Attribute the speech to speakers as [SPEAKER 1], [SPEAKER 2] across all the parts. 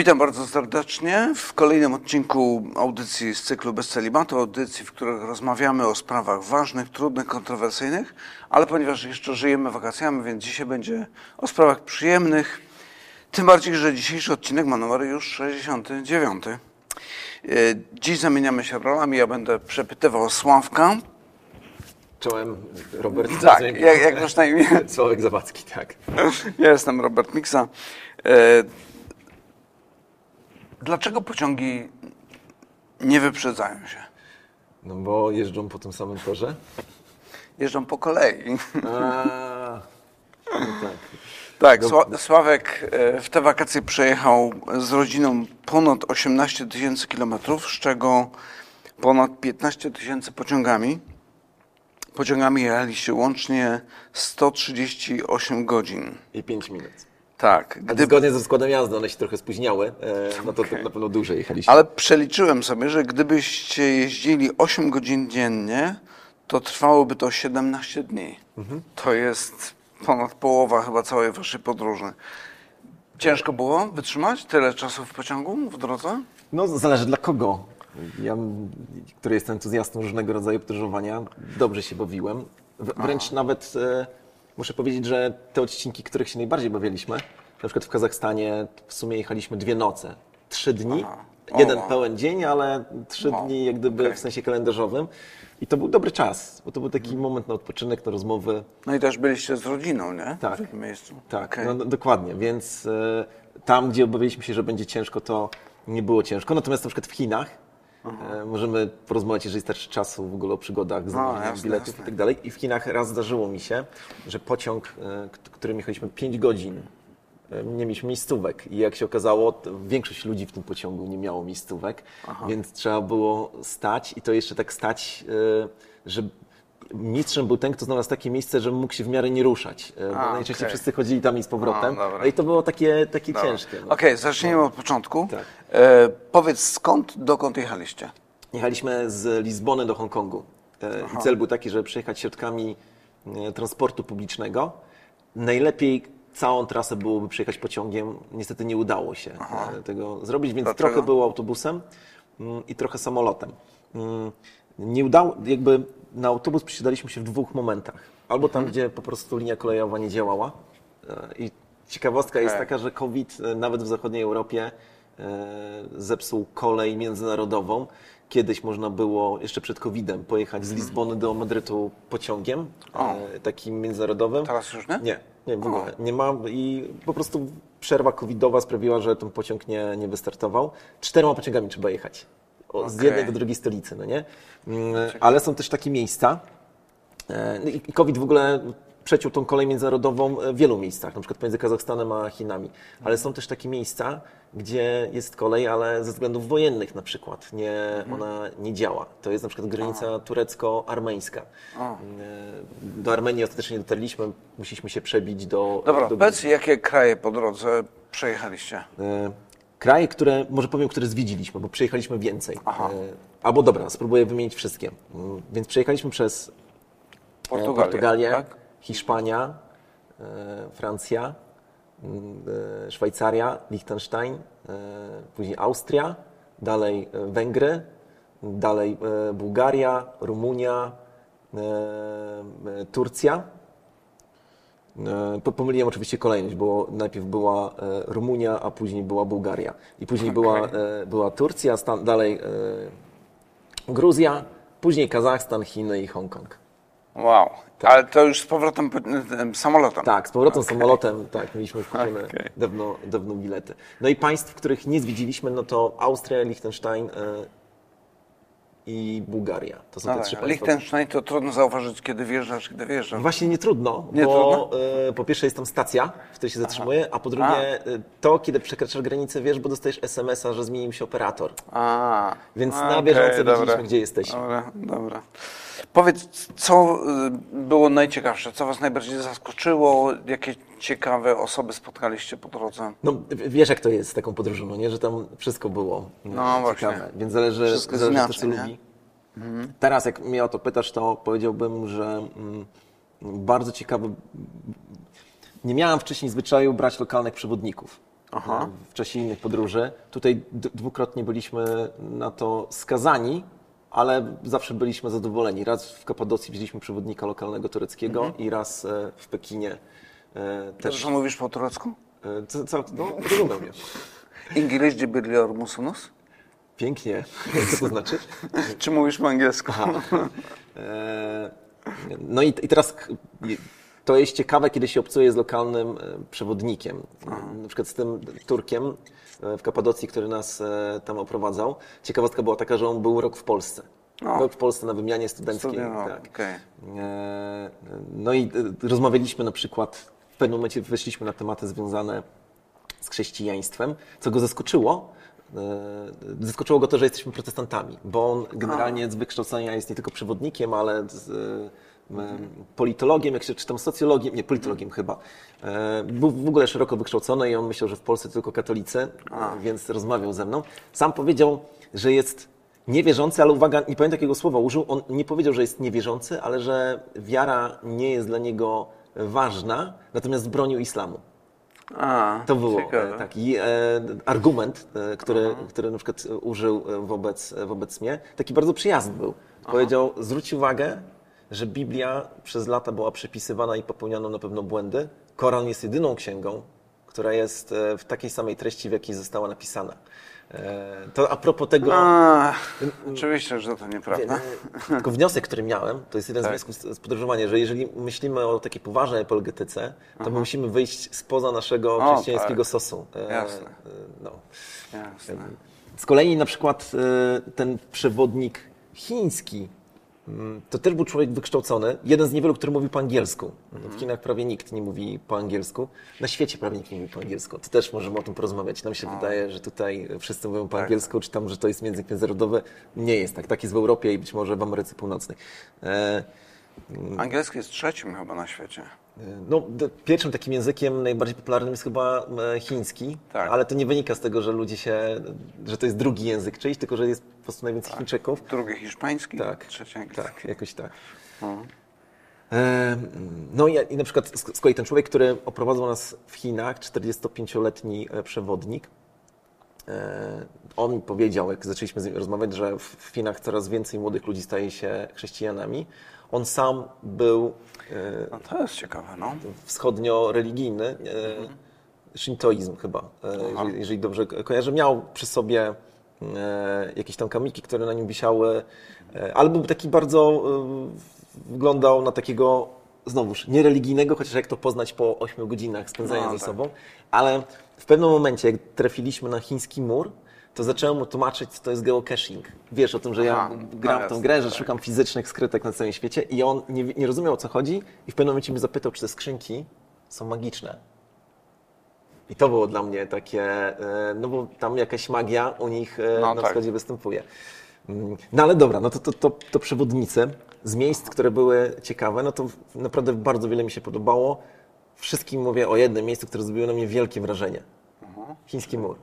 [SPEAKER 1] Witam bardzo serdecznie w kolejnym odcinku audycji z cyklu Bez Celibatu, audycji, w której rozmawiamy o sprawach ważnych, trudnych, kontrowersyjnych, ale ponieważ jeszcze żyjemy wakacjami, więc dzisiaj będzie o sprawach przyjemnych, tym bardziej, że dzisiejszy odcinek ma numer już 69. E, Dziś zamieniamy się rolami, ja będę przepytywał Sławka.
[SPEAKER 2] Czołem Robert
[SPEAKER 1] Tak, jak, jak masz na imię?
[SPEAKER 2] Sławek Zawadzki, tak.
[SPEAKER 1] Ja jestem Robert Miksa. Dlaczego pociągi nie wyprzedzają się?
[SPEAKER 2] No bo jeżdżą po tym samym torze.
[SPEAKER 1] Jeżdżą po kolei.
[SPEAKER 2] A, no tak.
[SPEAKER 1] Tak, Sła- Sławek e, w te wakacje przejechał z rodziną ponad 18 tysięcy kilometrów, z czego ponad 15 tysięcy pociągami. Pociągami jechaliście łącznie 138 godzin.
[SPEAKER 2] I 5 minut.
[SPEAKER 1] Tak, gdy,
[SPEAKER 2] zgodnie ze składem jazdy one się trochę spóźniały, e, no to, to
[SPEAKER 1] Okej.
[SPEAKER 2] na pewno dłużej jechaliśmy.
[SPEAKER 1] ale przeliczyłem sobie, że gdybyście jeździli 8 godzin dziennie, to trwałoby to 17 dni. To jest ponad połowa chyba całej waszej podróży. Ciężko było wytrzymać tyle czasu w pociągu w drodze?
[SPEAKER 2] No zależy dla kogo. Ja, który jestem entuzjastą różnego rodzaju podróżowania, dobrze się bawiłem. Wręcz nawet e, muszę powiedzieć, że te odcinki, których się najbardziej bawiliśmy, na przykład w Kazachstanie w sumie jechaliśmy dwie noce, trzy dni,
[SPEAKER 1] Aha. O,
[SPEAKER 2] jeden pełen dzień, ale trzy dni jak gdyby
[SPEAKER 1] Okej.
[SPEAKER 2] w sensie kalendarzowym. I to był dobry czas, bo to był taki moment na odpoczynek, na rozmowy.
[SPEAKER 1] No i też byliście z rodziną, nie?
[SPEAKER 2] Tak.
[SPEAKER 1] W tym miejscu.
[SPEAKER 2] Tak,
[SPEAKER 1] Okej.
[SPEAKER 2] no, no, dokładnie. Więc e, tam, gdzie obawialiśmy się, że będzie ciężko, to nie było ciężko. Natomiast na przykład w Chinach e, możemy porozmawiać, jeżeli starczy czasu w ogóle o przygodach, znalezieniu
[SPEAKER 1] jasne,
[SPEAKER 2] biletów
[SPEAKER 1] jasne.
[SPEAKER 2] i tak dalej. I w Chinach raz zdarzyło mi się, że pociąg, e, którym jechaliśmy 5 godzin, e, nie mieliśmy miejscówek. I jak się okazało, większość ludzi w tym pociągu nie miało miejscówek, więc trzeba było stać i to jeszcze tak stać, że mistrzem był ten, kto znalazł takie miejsce, że mógł się w miarę nie ruszać. e, Bo
[SPEAKER 1] A,
[SPEAKER 2] najczęściej
[SPEAKER 1] okej.
[SPEAKER 2] wszyscy chodzili tam i z powrotem.
[SPEAKER 1] A, dobra.
[SPEAKER 2] No i to było takie, takie
[SPEAKER 1] Dobra.
[SPEAKER 2] ciężkie.
[SPEAKER 1] Okej,
[SPEAKER 2] No.
[SPEAKER 1] zacznijmy od początku.
[SPEAKER 2] Tak.
[SPEAKER 1] E, powiedz skąd, dokąd jechaliście?
[SPEAKER 2] Jechaliśmy z Lizbony do Hongkongu. E, I cel był taki, żeby przejechać środkami e, transportu publicznego. Najlepiej całą trasę byłoby przejechać pociągiem. Niestety nie udało się e, tego zrobić, więc
[SPEAKER 1] Dlaczego?
[SPEAKER 2] trochę było autobusem mm, i trochę samolotem. Mm, Nie udało, jakby na autobus przysiadaliśmy się w dwóch momentach. Albo tam,
[SPEAKER 1] Mhm.
[SPEAKER 2] gdzie po prostu linia kolejowa nie działała. E, I ciekawostka jest
[SPEAKER 1] Okej.
[SPEAKER 2] taka, że COVID e, nawet w zachodniej Europie e, zepsuł kolej międzynarodową. Kiedyś można było, jeszcze przed COVID-em, pojechać z Lizbony do Madrytu pociągiem
[SPEAKER 1] O.
[SPEAKER 2] takim międzynarodowym.
[SPEAKER 1] Teraz już nie?
[SPEAKER 2] Nie, nie, w ogóle. Nie ma i po prostu przerwa covidowa sprawiła, że ten pociąg nie, nie wystartował. Czterema pociągami trzeba jechać. O, Z jednej do drugiej stolicy, no nie? Mm, Ale są też takie miejsca, e, i COVID w ogóle przeciął tą kolej międzynarodową w wielu miejscach, na przykład pomiędzy Kazachstanem a Chinami. Ale są też takie miejsca, gdzie jest kolej, ale ze względów wojennych na przykład nie, ona nie działa. To jest na przykład granica turecko-armeńska.
[SPEAKER 1] O.
[SPEAKER 2] E, Do Armenii ostatecznie nie dotarliśmy, musieliśmy się przebić do...
[SPEAKER 1] Dobra,
[SPEAKER 2] do
[SPEAKER 1] powiedz jakie kraje po drodze przejechaliście?
[SPEAKER 2] E, Kraje, które, może powiem, które zwiedziliśmy, bo przejechaliśmy więcej.
[SPEAKER 1] Aha.
[SPEAKER 2] E, Albo dobra, spróbuję wymienić wszystkie. Mm, Więc przejechaliśmy przez e,
[SPEAKER 1] Portugalię,
[SPEAKER 2] Portugalię
[SPEAKER 1] tak?
[SPEAKER 2] Hiszpania, e, Francja, mm, Szwajcaria, Liechtenstein, później Austria, dalej Węgry, dalej Bułgaria, Rumunia, Turcja. E, po- Pomyliłem oczywiście kolejność, bo najpierw była e, Rumunia, a później była Bułgaria. I później była, e, była Turcja, stan, dalej Gruzja, później Kazachstan, Chiny i Hongkong.
[SPEAKER 1] Wow, ale to już z powrotem po- em, samolotem.
[SPEAKER 2] Tak, z powrotem samolotem, tak, mieliśmy kupione
[SPEAKER 1] Okej.
[SPEAKER 2] dawno, dawno bilety. No i państw, których nie zwiedziliśmy, no to Austria, Liechtenstein i Bułgaria. To są
[SPEAKER 1] No
[SPEAKER 2] te
[SPEAKER 1] tak,
[SPEAKER 2] trzy państwa.
[SPEAKER 1] Liechtenstein to trudno zauważyć, kiedy wjeżdżasz, kiedy wjeżdżasz.
[SPEAKER 2] Właśnie nie trudno,
[SPEAKER 1] Nie
[SPEAKER 2] bo
[SPEAKER 1] trudno?
[SPEAKER 2] e, po pierwsze jest tam stacja, w której się zatrzymuje, a po drugie e, to, kiedy przekraczasz granicę, wiesz, bo dostajesz SMS-a, że zmienił się operator.
[SPEAKER 1] A,
[SPEAKER 2] Więc
[SPEAKER 1] a,
[SPEAKER 2] na bieżąco
[SPEAKER 1] okej,
[SPEAKER 2] wiedzieliśmy,
[SPEAKER 1] dobra.
[SPEAKER 2] gdzie jesteśmy.
[SPEAKER 1] Dobra, dobra. Powiedz, co y, było najciekawsze, co Was najbardziej zaskoczyło, jakie ciekawe osoby spotkaliście po drodze?
[SPEAKER 2] No, wiesz, jak to jest z taką podróżą, no nie? że tam wszystko było
[SPEAKER 1] No,
[SPEAKER 2] e,
[SPEAKER 1] właśnie.
[SPEAKER 2] ciekawe. Więc zależy,
[SPEAKER 1] Wszystko
[SPEAKER 2] zależy kto
[SPEAKER 1] inaczej,
[SPEAKER 2] co
[SPEAKER 1] nie? Mhm.
[SPEAKER 2] lubi. Teraz, jak mnie o to pytasz, to powiedziałbym, że mm, bardzo ciekawy. Nie miałem wcześniej zwyczaju brać lokalnych przewodników.
[SPEAKER 1] Aha.
[SPEAKER 2] w czasie innych podróży. Tutaj dwukrotnie byliśmy na to skazani, ale zawsze byliśmy zadowoleni. Raz w Kapadocji widzieliśmy przewodnika lokalnego tureckiego
[SPEAKER 1] Mhm.
[SPEAKER 2] i raz e, w Pekinie e,
[SPEAKER 1] Też co mówisz po turecku?
[SPEAKER 2] E, Co, co, no, rozumiem je.
[SPEAKER 1] İngilizce biliyor musunuz?
[SPEAKER 2] Pięknie. Co to znaczy?
[SPEAKER 1] Czy mówisz po angielsku?
[SPEAKER 2] E, No i, i teraz to jest ciekawe, kiedy się obcuje z lokalnym e, przewodnikiem. Na przykład z tym Turkiem e, w Kapadocji, który nas e, tam oprowadzał. Ciekawostka była taka, że on był rok w Polsce.
[SPEAKER 1] O.
[SPEAKER 2] Rok w Polsce na wymianie studenckiej.
[SPEAKER 1] Studia, no,
[SPEAKER 2] tak. E, No i rozmawialiśmy na przykład, w pewnym momencie wyszliśmy na tematy związane z chrześcijaństwem, co go zaskoczyło. Zaskoczyło go to, że jesteśmy protestantami, bo on generalnie z wykształcenia jest nie tylko przewodnikiem, ale z, politologiem, jak się czytam, socjologiem, nie, politologiem chyba. E, Był w ogóle szeroko wykształcony i on myślał, że w Polsce tylko katolicy, więc rozmawiał ze mną. Sam powiedział, że jest niewierzący, ale uwaga, nie pamiętam jakiego słowa użył. On nie powiedział, że jest niewierzący, ale że wiara nie jest dla niego ważna, natomiast bronił islamu.
[SPEAKER 1] A,
[SPEAKER 2] To było
[SPEAKER 1] ciekawe.
[SPEAKER 2] e, taki e, argument, e, który, który na przykład użył e, wobec, wobec mnie. Taki bardzo przyjazny był. Powiedział, zwróć uwagę, że Biblia przez lata była przepisywana i popełniano na pewno błędy. Koran jest jedyną księgą, która jest e, w takiej samej treści, w jakiej została napisana. E, To a propos tego...
[SPEAKER 1] A, oczywiście, że to nieprawda.
[SPEAKER 2] Tylko wniosek, który miałem, to jest jeden
[SPEAKER 1] Tak.
[SPEAKER 2] z wniosków z- podróżowania, że jeżeli myślimy o takiej poważnej apologetyce, to my musimy wyjść spoza naszego
[SPEAKER 1] O,
[SPEAKER 2] chrześcijańskiego
[SPEAKER 1] tak.
[SPEAKER 2] sosu. E,
[SPEAKER 1] Jasne.
[SPEAKER 2] No.
[SPEAKER 1] Jasne.
[SPEAKER 2] Z kolei na przykład ten przewodnik chiński, to też był człowiek wykształcony, jeden z niewielu, który mówił po angielsku. W Chinach prawie nikt nie mówi po angielsku. Na świecie prawie nikt nie mówi po angielsku. To też możemy o tym porozmawiać. Nam się wydaje, że tutaj wszyscy mówią po angielsku, czy tam, że to jest język międzynarodowy. Nie jest tak. Tak jest w Europie i być może w Ameryce Północnej. E,
[SPEAKER 1] Angielski jest trzecim chyba na świecie.
[SPEAKER 2] No, pierwszym takim językiem najbardziej popularnym jest chyba e, chiński,
[SPEAKER 1] Tak.
[SPEAKER 2] ale to nie wynika z tego, że ludzie się, że to jest drugi język czyjś, tylko że jest po prostu najwięcej Chińczyków.
[SPEAKER 1] Drugi hiszpański,
[SPEAKER 2] Tak,
[SPEAKER 1] trzeci angielski.
[SPEAKER 2] tak, jakoś tak.
[SPEAKER 1] No.
[SPEAKER 2] E, No i, i na przykład z kolei ten człowiek, który oprowadzał nas w Chinach, 45-letni e, przewodnik, on mi powiedział, jak zaczęliśmy z nim rozmawiać, że w Chinach coraz więcej młodych ludzi staje się chrześcijanami. On sam był e,
[SPEAKER 1] no to jest ciekawe, no.
[SPEAKER 2] wschodnio-religijny, e, shintoizm chyba, e, jeżeli, jeżeli dobrze ko- kojarzę. Miał przy sobie e, jakieś tam kamiki, które na nim wisiały, e, ale był taki bardzo, e, wyglądał na takiego, znowuż, niereligijnego, chociaż jak to poznać po 8 godzinach spędzania
[SPEAKER 1] No,
[SPEAKER 2] ze
[SPEAKER 1] tak.
[SPEAKER 2] sobą, ale w pewnym momencie, jak trafiliśmy na chiński mur, to zacząłem mu tłumaczyć, co to jest geocaching. Wiesz o tym, że
[SPEAKER 1] Aha,
[SPEAKER 2] ja
[SPEAKER 1] no
[SPEAKER 2] gram w tą grę, że
[SPEAKER 1] tak.
[SPEAKER 2] szukam fizycznych skrytek na całym świecie i on nie, nie rozumiał o co chodzi i w pewnym momencie mnie zapytał, czy te skrzynki są magiczne. I to było dla mnie takie, e, no bo tam jakaś magia u nich e,
[SPEAKER 1] No
[SPEAKER 2] na
[SPEAKER 1] tak.
[SPEAKER 2] wschodzie występuje. Mm, No ale dobra, no to, to, to, to przewodnicy z miejsc, które były ciekawe, no to naprawdę bardzo wiele mi się podobało. Wszystkim mówię o jednym miejscu, które zrobiło na mnie wielkie wrażenie. Chiński mur.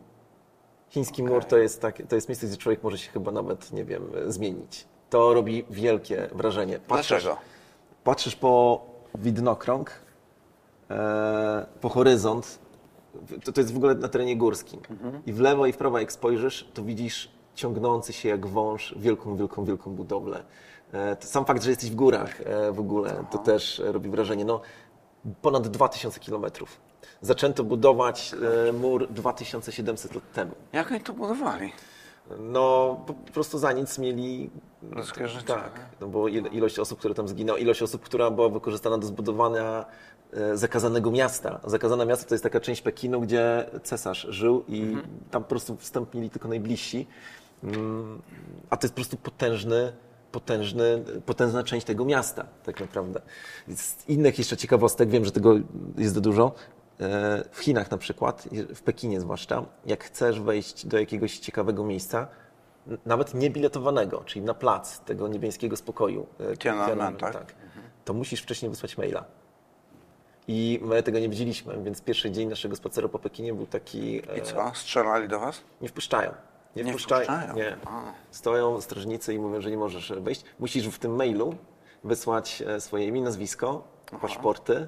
[SPEAKER 2] Chiński mur to jest, tak, to jest miejsce, gdzie człowiek może się chyba nawet, nie wiem, zmienić. To robi wielkie wrażenie.
[SPEAKER 1] Dlaczego?
[SPEAKER 2] Patrzysz po widnokrąg, e, po horyzont, to, to jest w ogóle na terenie górskim. I w lewo i w prawo jak spojrzysz, to widzisz ciągnący się jak wąż wielką, wielką, wielką budowlę. E, sam fakt, że jesteś w górach e, w ogóle, to też robi wrażenie. No, ponad 2000 kilometrów. Zaczęto budować e, mur 2700 lat temu.
[SPEAKER 1] Jak oni to budowali?
[SPEAKER 2] No, po prostu za nic mieli.
[SPEAKER 1] Ludzkie
[SPEAKER 2] Tak, no bo il- ilość osób, które tam zginęło, ilość osób, która była wykorzystana do zbudowania e, zakazanego miasta. Zakazane miasto to jest taka część Pekinu, gdzie cesarz żył i
[SPEAKER 1] Mhm.
[SPEAKER 2] tam po prostu wstęp mieli tylko najbliżsi. Mm, A to jest po prostu potężny, potężny, potężna część tego miasta, tak naprawdę. Z innych jeszcze ciekawostek, wiem, że tego jest dużo. E, W Chinach na przykład, w Pekinie zwłaszcza, jak chcesz wejść do jakiegoś ciekawego miejsca, nawet niebiletowanego, czyli na plac tego niebiańskiego spokoju, e,
[SPEAKER 1] Tiananmen, tak?
[SPEAKER 2] to musisz wcześniej wysłać maila. I my tego nie widzieliśmy, więc pierwszy dzień naszego spaceru po Pekinie był taki... e,
[SPEAKER 1] I co? Strzelali do was?
[SPEAKER 2] Nie wpuszczają. Nie,
[SPEAKER 1] Nie
[SPEAKER 2] wpuszczają. Nie. Stoją strażnicy i mówią, że nie możesz wejść. Musisz w tym mailu wysłać e, swoje imię, nazwisko, paszporty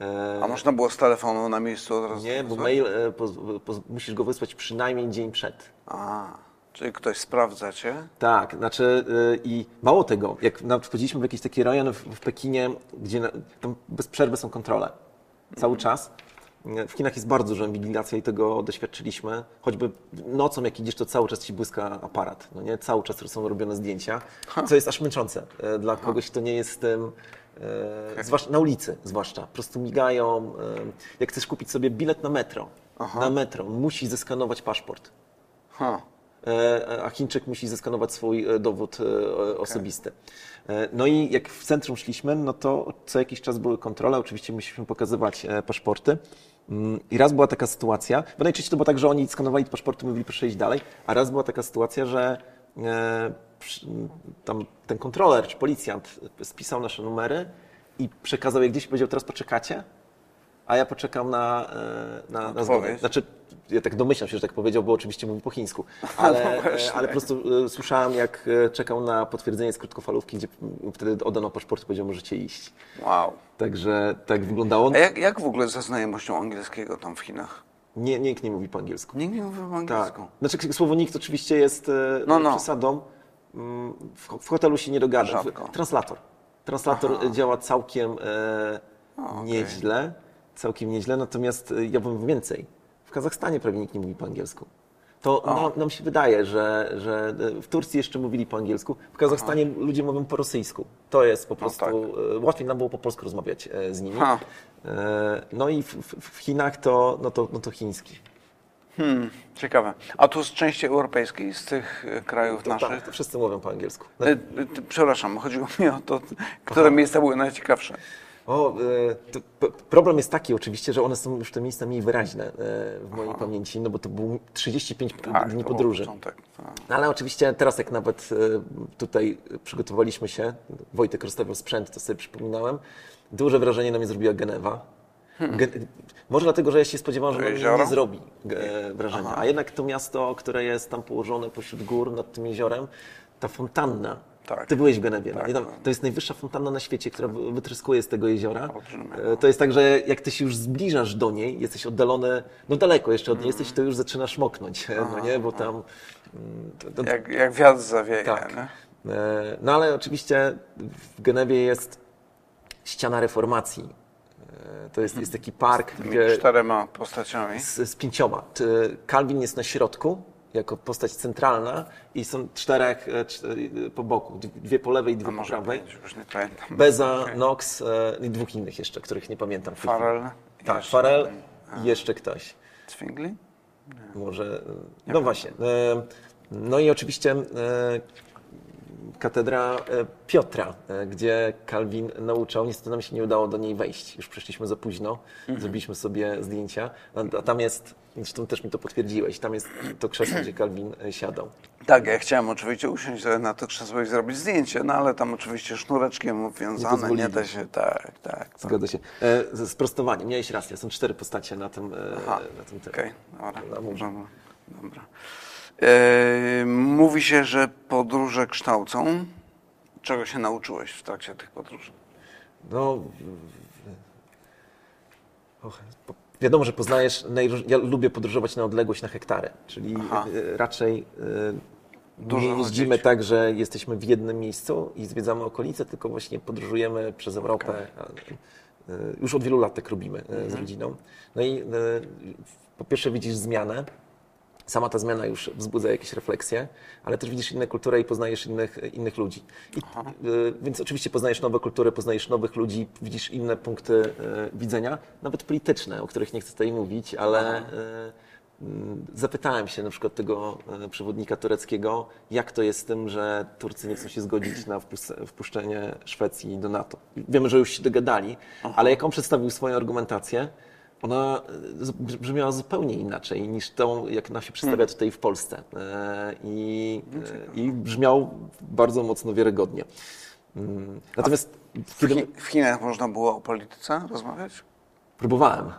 [SPEAKER 2] E,
[SPEAKER 1] A można było z telefonu na miejscu od razu?
[SPEAKER 2] Nie, bo mail e, poz, poz, musisz go wysłać przynajmniej dzień przed.
[SPEAKER 1] A, czyli ktoś sprawdza cię?
[SPEAKER 2] Tak, znaczy e, i mało tego, jak wchodziliśmy w jakiś taki rejon w, w Pekinie, gdzie na, tam bez przerwy są kontrole. Cały czas. W Chinach jest bardzo duża inwigilacja i tego doświadczyliśmy. Choćby nocą, jak idziesz, to cały czas ci błyska aparat. No nie? Cały czas są robione zdjęcia, co jest aż męczące e, dla kogoś, kto nie jest tym. E, zwłaszcza na ulicy, zwłaszcza. Po prostu migają. Jak chcesz kupić sobie bilet na metro, na metro, musisz zeskanować paszport.
[SPEAKER 1] Ha.
[SPEAKER 2] E, a Chińczyk musi zeskanować swój dowód osobisty. E, No i jak w centrum szliśmy, no to co jakiś czas były kontrole, oczywiście musieliśmy pokazywać paszporty. Mm, I raz była taka sytuacja, bo najczęściej to było tak, że oni skanowali paszporty, mówili proszę iść dalej, a raz była taka sytuacja, że e, tam ten kontroler czy policjant spisał nasze numery i przekazał je gdzieś i powiedział, teraz poczekacie, a ja poczekam na, e, na, na zgodę. Znaczy, ja tak domyślam się, że tak powiedział, bo oczywiście mówi po chińsku, ale,
[SPEAKER 1] No właśnie.
[SPEAKER 2] e, ale po prostu e, słyszałem, jak e, czekał na potwierdzenie z krótkofalówki, gdzie wtedy oddano paszport i powiedział, możecie iść.
[SPEAKER 1] Wow.
[SPEAKER 2] Także tak wyglądało.
[SPEAKER 1] A jak, jak w ogóle ze znajomością angielskiego tam w Chinach?
[SPEAKER 2] Nie, nikt nie mówi po angielsku.
[SPEAKER 1] Nikt nie mówi po
[SPEAKER 2] Tak.
[SPEAKER 1] angielsku.
[SPEAKER 2] Znaczy, słowo nikt oczywiście jest
[SPEAKER 1] No, no.
[SPEAKER 2] przesadą. Mm, W, w hotelu się nie dogada.
[SPEAKER 1] Rzadko.
[SPEAKER 2] Translator. Translator e, działa całkiem e, nieźle. Całkiem nieźle, natomiast e, ja bym więcej. W Kazachstanie prawie nikt nie mówi po angielsku. To nam, nam się wydaje, że, że e, w Turcji jeszcze mówili po angielsku, w Kazachstanie ludzie mówią po rosyjsku. To jest po prostu,
[SPEAKER 1] tak.
[SPEAKER 2] e, łatwiej nam było po polsku rozmawiać z nimi.
[SPEAKER 1] Ha.
[SPEAKER 2] No i w, w, Chinach to, no to, no to chiński.
[SPEAKER 1] Hmm, ciekawe. A tu z części europejskiej, z tych krajów
[SPEAKER 2] To,
[SPEAKER 1] naszych?
[SPEAKER 2] tak, to wszyscy mówią po angielsku.
[SPEAKER 1] Przepraszam, chodziło mi o to, które miejsca były najciekawsze.
[SPEAKER 2] O, e, problem jest taki oczywiście, że one są już te miejsca mniej wyraźne e, w mojej pamięci, no bo to było 35
[SPEAKER 1] Tak,
[SPEAKER 2] dni
[SPEAKER 1] był
[SPEAKER 2] podróży.
[SPEAKER 1] początek. tak.
[SPEAKER 2] No ale oczywiście teraz jak nawet e, tutaj przygotowaliśmy się, Wojtek rozstawiał sprzęt, to sobie przypominałem, duże wrażenie na mnie zrobiła Genewa. Ge- może dlatego, że ja się spodziewałem, że
[SPEAKER 1] jezioro?
[SPEAKER 2] nie zrobi e, wrażenia. A jednak to miasto, które jest tam położone pośród gór nad tym jeziorem, ta fontanna.
[SPEAKER 1] Tak.
[SPEAKER 2] Ty byłeś w Genewie.
[SPEAKER 1] Tak?
[SPEAKER 2] Tam,
[SPEAKER 1] byłem.
[SPEAKER 2] to jest najwyższa fontanna na świecie, która wy- wytryskuje z tego jeziora.
[SPEAKER 1] Olbrzymia.
[SPEAKER 2] E, To jest tak, że jak ty się już zbliżasz do niej, jesteś oddalony, no daleko jeszcze od niej jesteś, to już zaczynasz moknąć, no nie, bo tam... mm, to- to-
[SPEAKER 1] Jak, jak wiatr zawieje,
[SPEAKER 2] tak.
[SPEAKER 1] nie?
[SPEAKER 2] E, No ale oczywiście w Genewie jest ściana reformacji. E, To jest, jest taki park,
[SPEAKER 1] Tymi
[SPEAKER 2] gdzie
[SPEAKER 1] czterema postaciami.
[SPEAKER 2] z, z pięcioma. Calvin jest na środku, jako postać centralna i są czterech e, cz- po boku, dwie po lewej i dwie po prawej.
[SPEAKER 1] pięć, już nie pamiętam.
[SPEAKER 2] Beza,
[SPEAKER 1] Okej.
[SPEAKER 2] Knox e, i dwóch innych jeszcze, których nie pamiętam.
[SPEAKER 1] Farel.
[SPEAKER 2] Tak. Farel i jeszcze ktoś.
[SPEAKER 1] Zwingli?
[SPEAKER 2] Może. e, No właśnie. E, No i oczywiście e, katedra e, Piotra, e, gdzie Kalwin nauczał. Niestety nam się nie udało do niej wejść. Już przyszliśmy za późno. Zrobiliśmy sobie zdjęcia. A- tam jest, zresztą też mi to potwierdziłeś, tam jest to krzesło, gdzie Kalwin e, siadał.
[SPEAKER 1] Tak, ja chciałem oczywiście usiąść na to krzesło i zrobić zdjęcie, no ale tam oczywiście sznureczkiem wiązane, nie,
[SPEAKER 2] pozwolili.
[SPEAKER 1] da się, tak, tak. tak.
[SPEAKER 2] Zgadza się. E, Sprostowanie, miałeś rację, są cztery postacie na tym,
[SPEAKER 1] Aha,
[SPEAKER 2] na tym.
[SPEAKER 1] Okej, dobra,
[SPEAKER 2] Na
[SPEAKER 1] dobra. E, mówi się, że podróże kształcą. Czego się nauczyłeś w trakcie tych podróży?
[SPEAKER 2] No. Och, wiadomo, że poznajesz. najróż- Ja lubię podróżować na odległość na hektary, czyli
[SPEAKER 1] Aha.
[SPEAKER 2] e, raczej e,
[SPEAKER 1] Dużo
[SPEAKER 2] nie jeździmy
[SPEAKER 1] chodzić.
[SPEAKER 2] tak, że jesteśmy w jednym miejscu i zwiedzamy okolice, tylko właśnie podróżujemy przez Europę. E, Już od wielu lat tak robimy
[SPEAKER 1] Mhm.
[SPEAKER 2] z rodziną. No i po pierwsze widzisz zmianę. Sama ta zmiana już wzbudza jakieś refleksje, ale też widzisz inne kultury i poznajesz innych, innych ludzi. I, y, więc oczywiście poznajesz nowe kultury, poznajesz nowych ludzi, widzisz inne punkty y, widzenia, nawet polityczne, o których nie chcę tutaj mówić, ale y, mm, zapytałem się na przykład tego przewodnika tureckiego, jak to jest z tym, że Turcy nie chcą się zgodzić na wpus- wpuszczenie Szwecji do NATO. Wiemy, że już się dogadali, ale jak on przedstawił swoją argumentację, ona e, brzmiała zupełnie inaczej niż tą, jak ona się przedstawia tutaj w Polsce. E, I, e, i brzmiał bardzo mocno wiarygodnie. Mm, Natomiast
[SPEAKER 1] W,
[SPEAKER 2] kiedy
[SPEAKER 1] w Chinach można było o polityce rozmawiać?
[SPEAKER 2] próbowałem,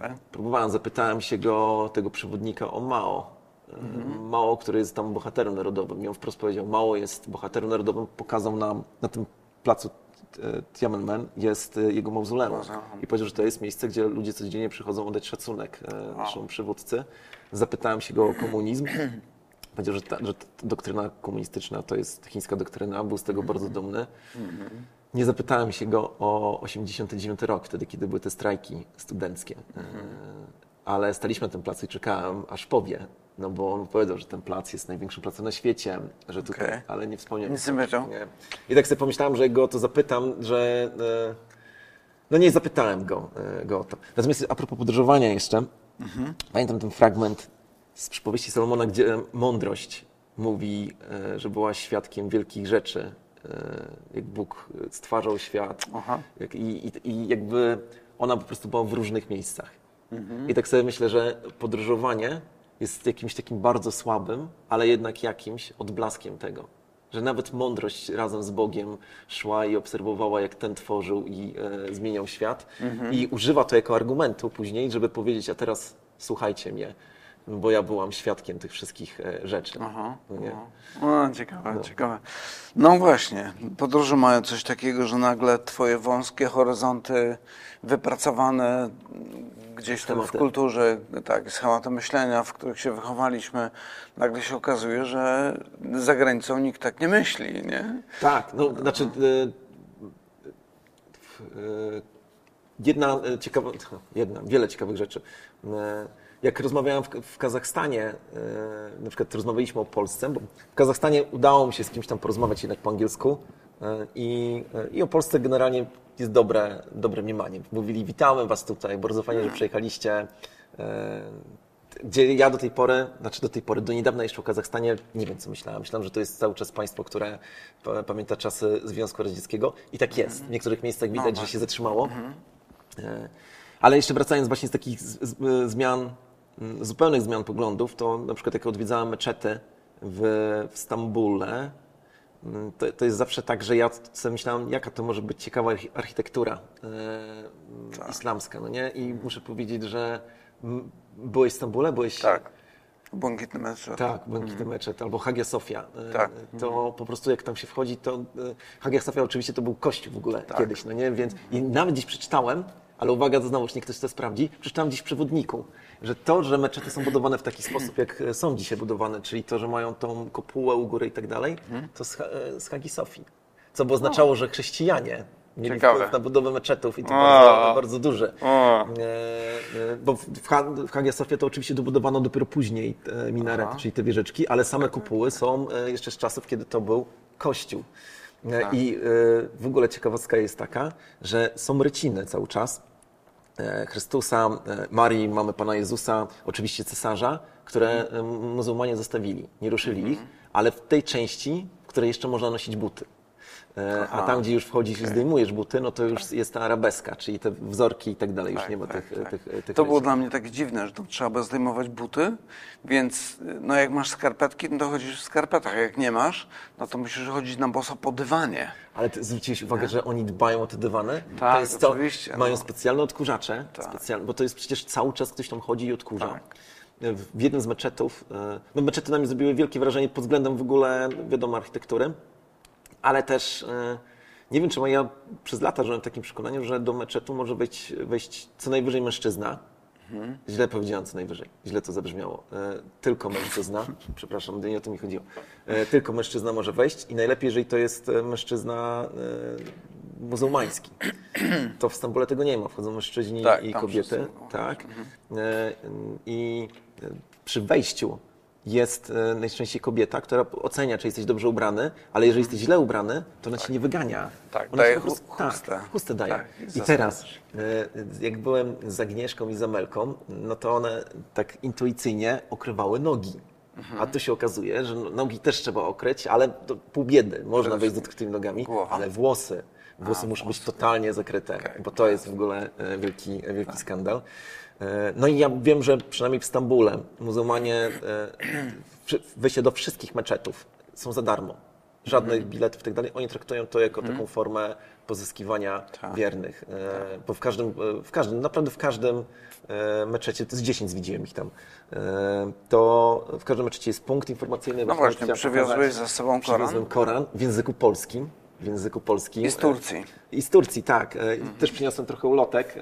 [SPEAKER 1] Tak?
[SPEAKER 2] próbowałem, zapytałem się go, tego przewodnika o Mao. E, Mao, który jest tam bohaterem narodowym. I on wprost powiedział, Mao jest bohaterem narodowym, pokazał nam na tym placu Tiananmen jest e, jego mauzoleum. I powiedział, że to jest miejsce, gdzie ludzie codziennie przychodzą oddać szacunek e, naszemu przywódcy. Zapytałem się go o komunizm. Powiedział, że ta, że ta doktryna komunistyczna to jest chińska doktryna, był z tego bardzo dumny. Nie zapytałem się go o 89 rok, wtedy, kiedy były te strajki studenckie. E, Ale staliśmy na tym placu i czekałem, aż powie. No bo on powiedział, że ten plac jest największym placem na świecie, że tutaj,
[SPEAKER 1] Okej.
[SPEAKER 2] ale nie wspomniał.
[SPEAKER 1] Nic? Nie.
[SPEAKER 2] I tak sobie pomyślałem, że go o to zapytam, że... e, No nie zapytałem go, e, go o to. Natomiast a propos podróżowania jeszcze, pamiętam ten fragment z przypowieści Salomona, gdzie mądrość mówi, e, że była świadkiem wielkich rzeczy, jak Bóg stwarzał świat i, i, i jakby ona po prostu była w różnych miejscach. I tak sobie myślę, że podróżowanie jest jakimś takim bardzo słabym, ale jednak jakimś odblaskiem tego. Że nawet mądrość razem z Bogiem szła i obserwowała, jak ten tworzył i e, zmieniał świat. I używa to jako argumentu później, żeby powiedzieć, a teraz słuchajcie mnie, bo ja byłam świadkiem tych wszystkich e, rzeczy.
[SPEAKER 1] Aha.
[SPEAKER 2] No nie?
[SPEAKER 1] O, ciekawe, ciekawe. No właśnie, podróże mają coś takiego, że nagle twoje wąskie horyzonty wypracowane gdzieś tam w kulturze, tak, schematy myślenia, w których się wychowaliśmy, nagle się okazuje, że za granicą nikt tak nie myśli, nie?
[SPEAKER 2] Tak, no znaczy e, jedna ciekawa, jedna, wiele ciekawych rzeczy. Jak rozmawiałem w, w Kazachstanie, e, na przykład rozmawialiśmy o Polsce, bo w Kazachstanie udało mi się z kimś tam porozmawiać jednak po angielsku e, i, e, i o Polsce generalnie jest dobre, dobre mniemanie. Mówili, witamy Was tutaj, bardzo fajnie, że przyjechaliście. E, gdzie ja do tej pory, znaczy do tej pory, do niedawna jeszcze o Kazachstanie nie wiem co myślałem. Myślałem, że to jest cały czas państwo, które pa- pamięta czasy Związku Radzieckiego i tak jest. W niektórych miejscach widać, że się zatrzymało. E, Ale jeszcze wracając właśnie z takich zmian, mm, zupełnych zmian poglądów, to na przykład jak odwiedzałem meczety w, w Stambule, mm, to, to jest zawsze tak, że ja sobie myślałem, jaka to może być ciekawa archi- architektura e, islamska, no nie? I muszę powiedzieć, że mm, byłeś w Stambule, byłeś...
[SPEAKER 1] Tak. Błękitny mecz.
[SPEAKER 2] Tak, Błękitny Meczet albo Hagia Sofia. E,
[SPEAKER 1] Tak.
[SPEAKER 2] To po prostu jak tam się wchodzi, to e, Hagia Sofia oczywiście to był kościół w ogóle kiedyś, no nie? Więc i nawet dziś przeczytałem, ale uwaga, to znowu, nie ktoś to sprawdzi, przeczytałem dziś w przewodniku, że to, że meczety są budowane w taki sposób, jak e, są dzisiaj budowane, czyli to, że mają tą kopułę u góry i tak dalej, to z, e, z Hagi Sofii. Co by oznaczało, że chrześcijanie mieli
[SPEAKER 1] Ciekawe.
[SPEAKER 2] wpływ na budowę meczetów i to
[SPEAKER 1] O.
[SPEAKER 2] bardzo, bardzo duży.
[SPEAKER 1] O.
[SPEAKER 2] E, e, Bo w, w Ha- w Hagia Sofia to oczywiście dobudowano dopiero później te minarety, czyli te wieżyczki, ale same kopuły są e, jeszcze z czasów, kiedy to był kościół. E, I e, w ogóle ciekawostka jest taka, że są ryciny cały czas. E, Chrystusa, e, Marii, mamy Pana Jezusa, oczywiście cesarza, które muzułmanie zostawili, nie ruszyli ich, ale w tej części, w której jeszcze można nosić buty. E, A
[SPEAKER 1] Aha.
[SPEAKER 2] tam, gdzie już wchodzisz i zdejmujesz buty, no to już jest ta arabeska, czyli te wzorki i tak dalej, już nie ma tych,
[SPEAKER 1] tak.
[SPEAKER 2] tych, tych
[SPEAKER 1] To było dla mnie takie dziwne, że to trzeba zdejmować buty, więc no jak masz skarpetki, no to chodzisz w skarpetach, a jak nie masz, no to musisz chodzić na boso po dywanie.
[SPEAKER 2] Ale ty zwróciłeś uwagę, że oni dbają o te dywany?
[SPEAKER 1] Tak,
[SPEAKER 2] to jest to,
[SPEAKER 1] oczywiście,
[SPEAKER 2] Mają
[SPEAKER 1] no.
[SPEAKER 2] specjalne odkurzacze,
[SPEAKER 1] Tak.
[SPEAKER 2] specjalne, bo to jest przecież cały czas ktoś tam chodzi i odkurza.
[SPEAKER 1] Tak.
[SPEAKER 2] W w jednym z meczetów, e, no meczety na mnie zrobiły wielkie wrażenie pod względem w ogóle, wiadomo, architektury, ale też e, nie wiem, czemu ja przez lata żyłem w takim przekonaniu, że do meczetu może wejść, wejść co najwyżej mężczyzna.
[SPEAKER 1] Mhm.
[SPEAKER 2] Źle powiedziałem co najwyżej, źle to zabrzmiało. E, tylko mężczyzna, przepraszam, nie o to mi chodziło. E, tylko mężczyzna może wejść i najlepiej, jeżeli to jest mężczyzna muzułmański. To w Stambule tego nie ma, wchodzą mężczyźni
[SPEAKER 1] Tak,
[SPEAKER 2] i kobiety.
[SPEAKER 1] wszyscy
[SPEAKER 2] Tak. E, I przy wejściu jest e, najczęściej kobieta, która ocenia, czy jesteś dobrze ubrany, ale jeżeli jesteś źle ubrany, to ona cię nie wygania.
[SPEAKER 1] Tak,
[SPEAKER 2] ona
[SPEAKER 1] daje
[SPEAKER 2] ci
[SPEAKER 1] chustę.
[SPEAKER 2] Tak, chustę daje.
[SPEAKER 1] Tak, i
[SPEAKER 2] teraz, e, jak byłem z Agnieszką i z Amelką, no to one tak intuicyjnie okrywały nogi.
[SPEAKER 1] Mhm.
[SPEAKER 2] A tu się okazuje, że no- nogi też trzeba okryć, ale to pół biedy. Można wejść z odkrytymi nogami,
[SPEAKER 1] Głowa.
[SPEAKER 2] ale włosy. Włosy muszą być totalnie zakryte,
[SPEAKER 1] Okej.
[SPEAKER 2] bo to jest w ogóle e, wielki, wielki skandal. E, No i ja wiem, że przynajmniej w Stambule muzułmanie, e, wejście do wszystkich meczetów są za darmo. Żadnych biletów i tak dalej. Oni traktują to jako taką formę pozyskiwania
[SPEAKER 1] Tak.
[SPEAKER 2] wiernych. E, Bo w każdym, w każdym, naprawdę w każdym meczecie, to jest 10 widziałem ich tam, to w każdym meczecie jest punkt informacyjny.
[SPEAKER 1] No właśnie, przywiozłeś ze sobą Koran?
[SPEAKER 2] Przywiozłem Koran w języku polskim. W języku polskim.
[SPEAKER 1] I z Turcji.
[SPEAKER 2] I z Turcji, tak. E, Też przyniosłem trochę ulotek e,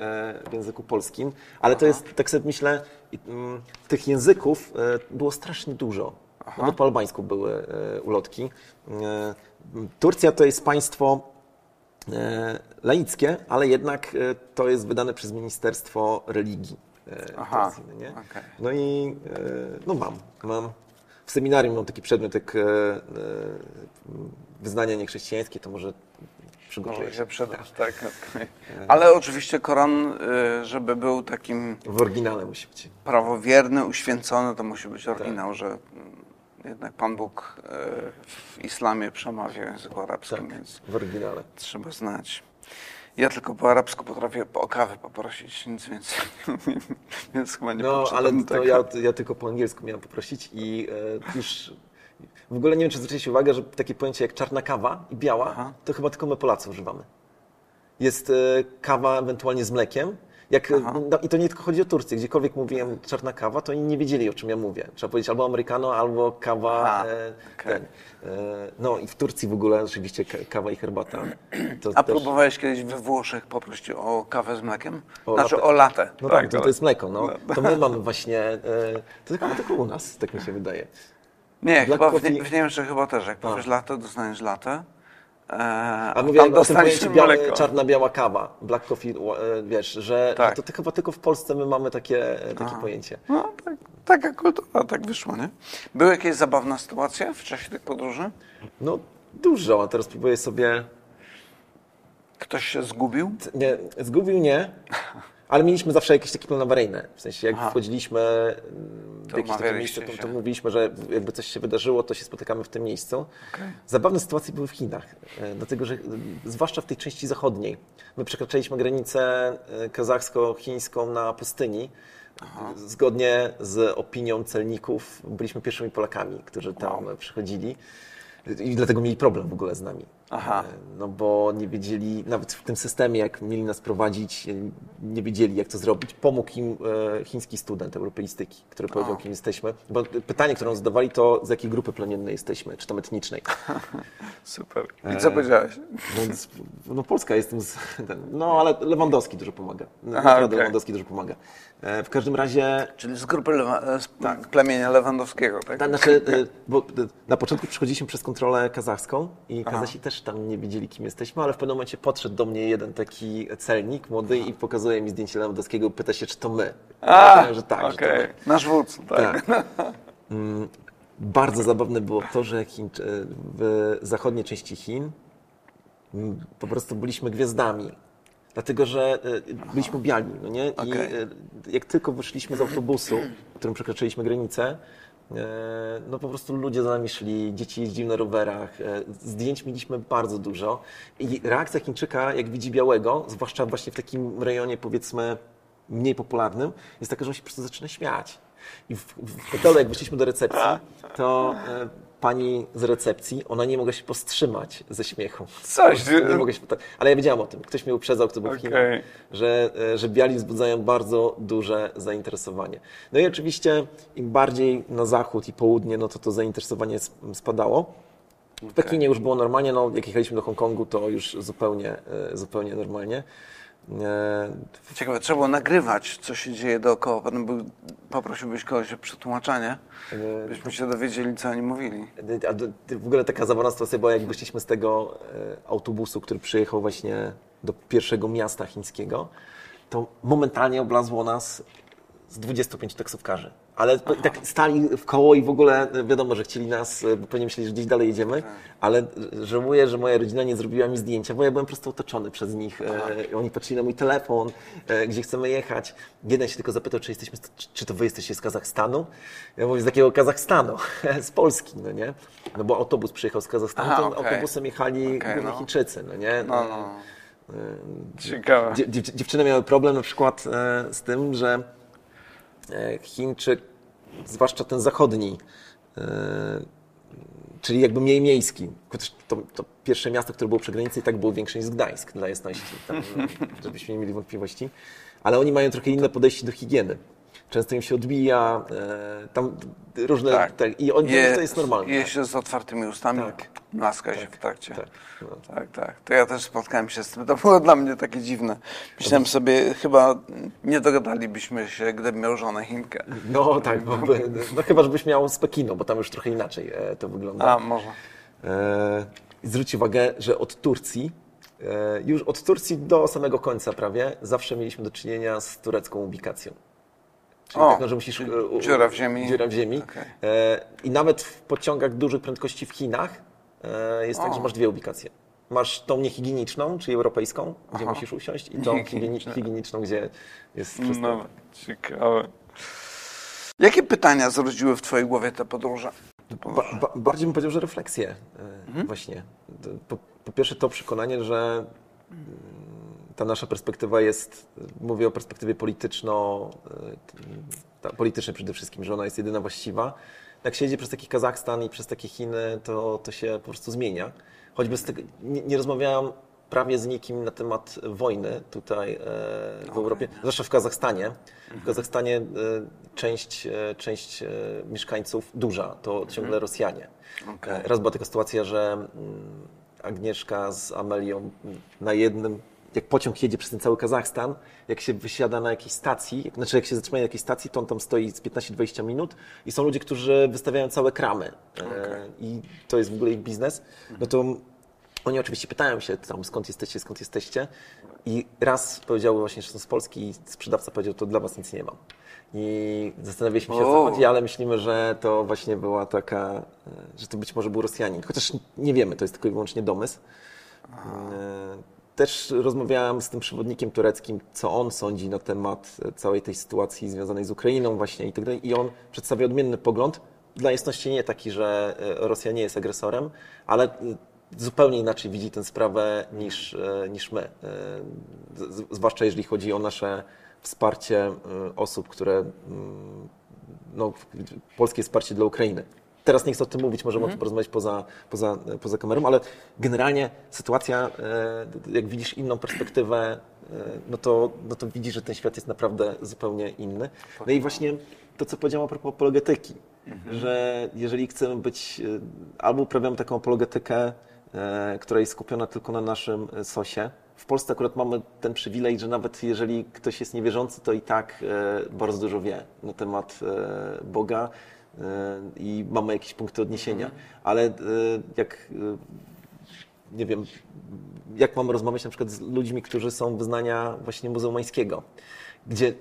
[SPEAKER 2] w języku polskim, ale to jest, tak sobie myślę, mm, tych języków e, było strasznie dużo. Nawet po albańsku były e, ulotki. E, Turcja to jest państwo e, laickie, ale jednak e, to jest wydane przez Ministerstwo Religii e,
[SPEAKER 1] Aha,
[SPEAKER 2] Turcji, no
[SPEAKER 1] okej.
[SPEAKER 2] No i e, no mam, mam. W seminarium mam taki przedmiot jak e, e, wyznania niechrześcijańskie, to może przygotuję
[SPEAKER 1] Może
[SPEAKER 2] się.
[SPEAKER 1] przydać, tak. okej. Ale oczywiście Koran, żeby był takim
[SPEAKER 2] W oryginale musi być.
[SPEAKER 1] prawowierny, uświęcony, to musi być oryginał, że mm, jednak Pan Bóg w islamie przemawia w języku arabskim,
[SPEAKER 2] Tak,
[SPEAKER 1] więc
[SPEAKER 2] w oryginale.
[SPEAKER 1] trzeba znać. Ja tylko po arabsku potrafię o kawę poprosić, nic więcej więc chyba nie
[SPEAKER 2] No, ale to
[SPEAKER 1] tego.
[SPEAKER 2] ja, ja tylko po angielsku miałem poprosić i e, już w ogóle nie wiem, czy zwróciliście uwagę, że takie pojęcie jak czarna kawa i biała,
[SPEAKER 1] Aha.
[SPEAKER 2] to chyba tylko my Polacy używamy. Jest e, kawa ewentualnie z mlekiem. Jak,
[SPEAKER 1] Aha.
[SPEAKER 2] no, I to nie tylko chodzi o Turcję. Gdziekolwiek mówiłem czarna kawa, to oni nie wiedzieli, o czym ja mówię. Trzeba powiedzieć albo americano, albo kawa.
[SPEAKER 1] Aha,
[SPEAKER 2] E,
[SPEAKER 1] okej.
[SPEAKER 2] ten. E, no i w Turcji w ogóle oczywiście ka- kawa i herbata. To
[SPEAKER 1] A
[SPEAKER 2] też-
[SPEAKER 1] próbowałeś kiedyś we Włoszech poprosić o kawę z mlekiem?
[SPEAKER 2] O
[SPEAKER 1] znaczy
[SPEAKER 2] latte.
[SPEAKER 1] o latę.
[SPEAKER 2] No tak, to,
[SPEAKER 1] ale-
[SPEAKER 2] to jest mleko. No. To my mamy właśnie. E, to tylko, tylko u nas, tak mi się wydaje.
[SPEAKER 1] Nie,
[SPEAKER 2] Black
[SPEAKER 1] chyba w, nie, w Niemczech chyba też. Jak powiesz latę, dostaniesz latę. E,
[SPEAKER 2] A mówię
[SPEAKER 1] tam
[SPEAKER 2] o tym
[SPEAKER 1] dostaniesz
[SPEAKER 2] pojęciu białe,
[SPEAKER 1] mleko.
[SPEAKER 2] czarna, biała kawa, black coffee, e, wiesz, że
[SPEAKER 1] Tak.
[SPEAKER 2] to, to chyba tylko w Polsce my mamy takie, takie pojęcie.
[SPEAKER 1] No, tak, taka kultura, tak wyszło, nie? Były jakieś zabawne sytuacje w czasie tych podróży?
[SPEAKER 2] No dużo, a teraz próbuję sobie,
[SPEAKER 1] Ktoś się zgubił?
[SPEAKER 2] nie, zgubił nie, ale mieliśmy zawsze jakieś takie plany awaryjne, w sensie jak
[SPEAKER 1] Aha.
[SPEAKER 2] wchodziliśmy w jakieś takie miejsce, to, to mówiliśmy, że jakby coś się wydarzyło, to się spotykamy w tym miejscu.
[SPEAKER 1] Okej.
[SPEAKER 2] Zabawne sytuacje były w Chinach, e, dlatego że e, zwłaszcza w tej części zachodniej. My przekraczaliśmy granicę e, kazachsko-chińską na pustyni. Zgodnie z opinią celników byliśmy pierwszymi Polakami, którzy tam e, przychodzili i dlatego mieli problem w ogóle z nami.
[SPEAKER 1] Aha.
[SPEAKER 2] E, No bo nie wiedzieli, nawet w tym systemie, jak mieli nas prowadzić, e, nie wiedzieli, jak to zrobić. Pomógł im e, chiński student europeistyki, który powiedział, kim jesteśmy. Bo pytanie, które zadawali, to z jakiej grupy plemiennej jesteśmy, czy tam etnicznej.
[SPEAKER 1] Super. I co powiedziałeś?
[SPEAKER 2] Więc, no Polska jestem z... No ale Lewandowski dużo pomaga.
[SPEAKER 1] Aha,
[SPEAKER 2] Naprawdę
[SPEAKER 1] okej.
[SPEAKER 2] Lewandowski dużo pomaga. E, W każdym razie...
[SPEAKER 1] Czyli z grupy Lewa, e, z plemienia Lewandowskiego, tak?
[SPEAKER 2] Tak, znaczy, e, bo na początku przychodziliśmy przez kontrolę kazachską i Kazasi też tam nie wiedzieli, kim jesteśmy, ale w pewnym momencie podszedł do mnie jeden taki celnik młody i pokazuje mi zdjęcie Lewandowskiego, pyta się, czy to my. Ja
[SPEAKER 1] A,
[SPEAKER 2] powiedziałem, że tak, że to my.
[SPEAKER 1] Nasz wódz, tak.
[SPEAKER 2] Tak. Mm, Bardzo zabawne było to, że Chiń, w zachodniej części Chin mm, po prostu byliśmy gwiazdami. Dlatego, że e, byliśmy biali, no nie? I e, jak tylko wyszliśmy z autobusu, którym przekroczyliśmy granicę, e, no po prostu ludzie za nami szli, dzieci jeździły na rowerach, zdjęć mieliśmy bardzo dużo. I reakcja Chińczyka, jak widzi białego, zwłaszcza właśnie w takim rejonie powiedzmy mniej popularnym, jest taka, że on się po prostu zaczyna śmiać. I w, w hotelu, jak wyszliśmy do recepcji, to pani z recepcji, ona nie mogła się powstrzymać ze śmiechu.
[SPEAKER 1] Coś,
[SPEAKER 2] Nie mogła się, ale ja wiedziałam o tym. Ktoś mnie uprzedzał, kto był w
[SPEAKER 1] Okej.
[SPEAKER 2] Chinach, że, e, że biali wzbudzają bardzo duże zainteresowanie. No i oczywiście im bardziej na zachód i południe, no to to zainteresowanie sp- spadało. W Pekinie już było normalnie, no jak jechaliśmy do Hongkongu, to już zupełnie, e, zupełnie normalnie.
[SPEAKER 1] Ciekawe, trzeba było nagrywać, co się dzieje dookoła. Potem był, poprosiłbyś kogoś o przetłumaczenie,
[SPEAKER 2] e,
[SPEAKER 1] byśmy się dowiedzieli, co oni mówili.
[SPEAKER 2] A w ogóle taka zabawna sytuacja była, jak wyszliśmy z tego e, autobusu, który przyjechał właśnie do pierwszego miasta chińskiego, to momentalnie oblazło nas z 25 taksówkarzy. Ale tak stali w koło i w ogóle e, wiadomo, że chcieli nas, e, bo pewnie myśleli, że gdzieś dalej jedziemy, ale e, żałuję, że moja rodzina nie zrobiła mi zdjęcia, bo ja byłem po prostu otoczony przez nich. E, Oni patrzyli na mój telefon, e, gdzie chcemy jechać. Jeden się tylko zapytał, czy, jesteśmy, czy- to wy jesteście z Kazachstanu? Ja mówię, z jakiego Kazachstanu? z Polski, no nie? No bo autobus przyjechał z Kazachstanu,
[SPEAKER 1] Aha,
[SPEAKER 2] to
[SPEAKER 1] okej.
[SPEAKER 2] autobusem jechali głównie
[SPEAKER 1] no.
[SPEAKER 2] Chińczycy, no nie?
[SPEAKER 1] No, no. Ciekawe.
[SPEAKER 2] Dzie- dziew- dziewczyny miały problem na przykład e, z tym, że e, Chińczyk, zwłaszcza ten zachodni, e, czyli jakby mniej miejski, to, to pierwsze miasto, które było przy granicy i tak było większe niż Gdańsk, dla jasności, tam, żebyśmy nie mieli wątpliwości, ale oni mają trochę inne podejście do higieny. Często im się odbija, e, tam różne,
[SPEAKER 1] Tak.
[SPEAKER 2] tak. i oni, to jest normalne.
[SPEAKER 1] Je się z otwartymi ustami,
[SPEAKER 2] Tak.
[SPEAKER 1] naska się w trakcie.
[SPEAKER 2] tak, no.
[SPEAKER 1] tak, tak. To ja też spotkałem się z tym. To było dla mnie takie dziwne. Myślałem sobie, chyba nie dogadalibyśmy się, gdybym miał żonę Chinkę.
[SPEAKER 2] No tak, bo, no chyba żebyś miał z Pekinu, bo tam już trochę inaczej e, to wygląda.
[SPEAKER 1] A, może.
[SPEAKER 2] E, zwróć uwagę, że od Turcji, e, już od Turcji do samego końca prawie, zawsze mieliśmy do czynienia z turecką ubikacją. Czyli
[SPEAKER 1] O,
[SPEAKER 2] taką, że musisz... e,
[SPEAKER 1] dziura w ziemi.
[SPEAKER 2] Dziura w ziemi.
[SPEAKER 1] Okej.
[SPEAKER 2] E, I nawet w pociągach dużych prędkości w Chinach e, jest tak,
[SPEAKER 1] O.
[SPEAKER 2] że masz dwie ubikacje. Masz tą niehigieniczną, czyli europejską, gdzie
[SPEAKER 1] Aha.
[SPEAKER 2] musisz usiąść, i tą higieniczną, gdzie jest wszystko.
[SPEAKER 1] No, ciekawe. Jakie pytania zrodziły w twojej głowie te podróże?
[SPEAKER 2] Ba, ba, bardziej bym powiedział, że refleksje
[SPEAKER 1] Mhm.
[SPEAKER 2] właśnie. Po, po pierwsze to przekonanie, że ta nasza perspektywa jest, mówię o perspektywie polityczno, y, ta, politycznej przede wszystkim, że ona jest jedyna właściwa. Jak się jedzie przez taki Kazachstan i przez takie Chiny, to, to się po prostu zmienia. Choćby z tego, nie, nie rozmawiałam prawie z nikim na temat wojny tutaj e, w Europie, zwłaszcza w Kazachstanie. W Kazachstanie e, część, e, część e, mieszkańców, duża, to ciągle Rosjanie. E, Raz była taka sytuacja, że mm, Agnieszka z Amelią na jednym, jak pociąg jedzie przez ten cały Kazachstan, jak się wysiada na jakiejś stacji, jak, znaczy jak się zatrzyma na jakiejś stacji, to on tam stoi z 15-20 minut i są ludzie, którzy wystawiają całe kramy e, i to jest w ogóle ich biznes, no to oni oczywiście pytają się tam, skąd jesteście, skąd jesteście i raz powiedziały właśnie, że są z Polski i sprzedawca powiedział, to dla was nic nie mam. I zastanawialiśmy się, o co chodzi, ale myślimy, że to właśnie była taka, e, że to być może był Rosjanin. Chociaż nie wiemy, to jest tylko i wyłącznie domysł. E, Też rozmawiałem z tym przewodnikiem tureckim, co on sądzi na temat całej tej sytuacji związanej z Ukrainą właśnie i tak dalej. I on przedstawia odmienny pogląd. Dla jasności nie taki, że e, Rosja nie jest agresorem, ale e, zupełnie inaczej widzi tę sprawę niż, e, niż my. Zwłaszcza jeżeli chodzi o nasze wsparcie osób, które mm, no, polskie wsparcie dla Ukrainy. Teraz nie chcę o tym mówić, możemy o tym porozmawiać poza, poza, poza kamerą, ale generalnie sytuacja, e, jak widzisz inną perspektywę, e, no to, no to widzisz, że ten świat jest naprawdę zupełnie inny. No i właśnie to, co powiedziałem a propos apologetyki, że jeżeli chcemy być, e, albo uprawiamy taką apologetykę, która jest skupiona tylko na naszym sosie. W Polsce akurat mamy ten przywilej, że nawet jeżeli ktoś jest niewierzący, to i tak bardzo dużo wie na temat Boga i mamy jakieś punkty odniesienia. Ale e, jak e, nie wiem, jak mamy rozmawiać na przykład z ludźmi, którzy są wyznania właśnie muzułmańskiego, gdzie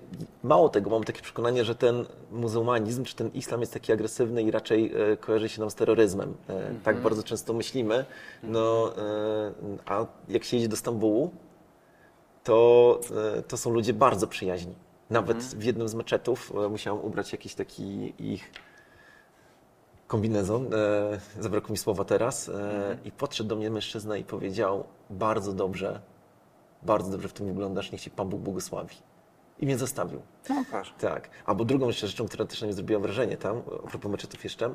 [SPEAKER 2] mało tego, mam takie przekonanie, że ten muzułmanizm czy ten islam jest taki agresywny i raczej e, kojarzy się nam z terroryzmem. E, Tak bardzo często myślimy. No, e, a jak się jedzie do Stambułu, to, e, to są ludzie bardzo przyjaźni. Nawet w jednym z meczetów e, musiałem ubrać jakiś taki ich kombinezon, e, zabrakło mi słowa teraz, e, i podszedł do mnie mężczyzna i powiedział bardzo dobrze, bardzo dobrze w tym wyglądasz, niech Ci Pan Bóg błogosławi. I mnie zostawił.
[SPEAKER 1] No proszę.
[SPEAKER 2] Tak. Albo drugą jeszcze rzeczą, która też na mnie zrobiła wrażenie tam, a propos meczetów jeszcze, e,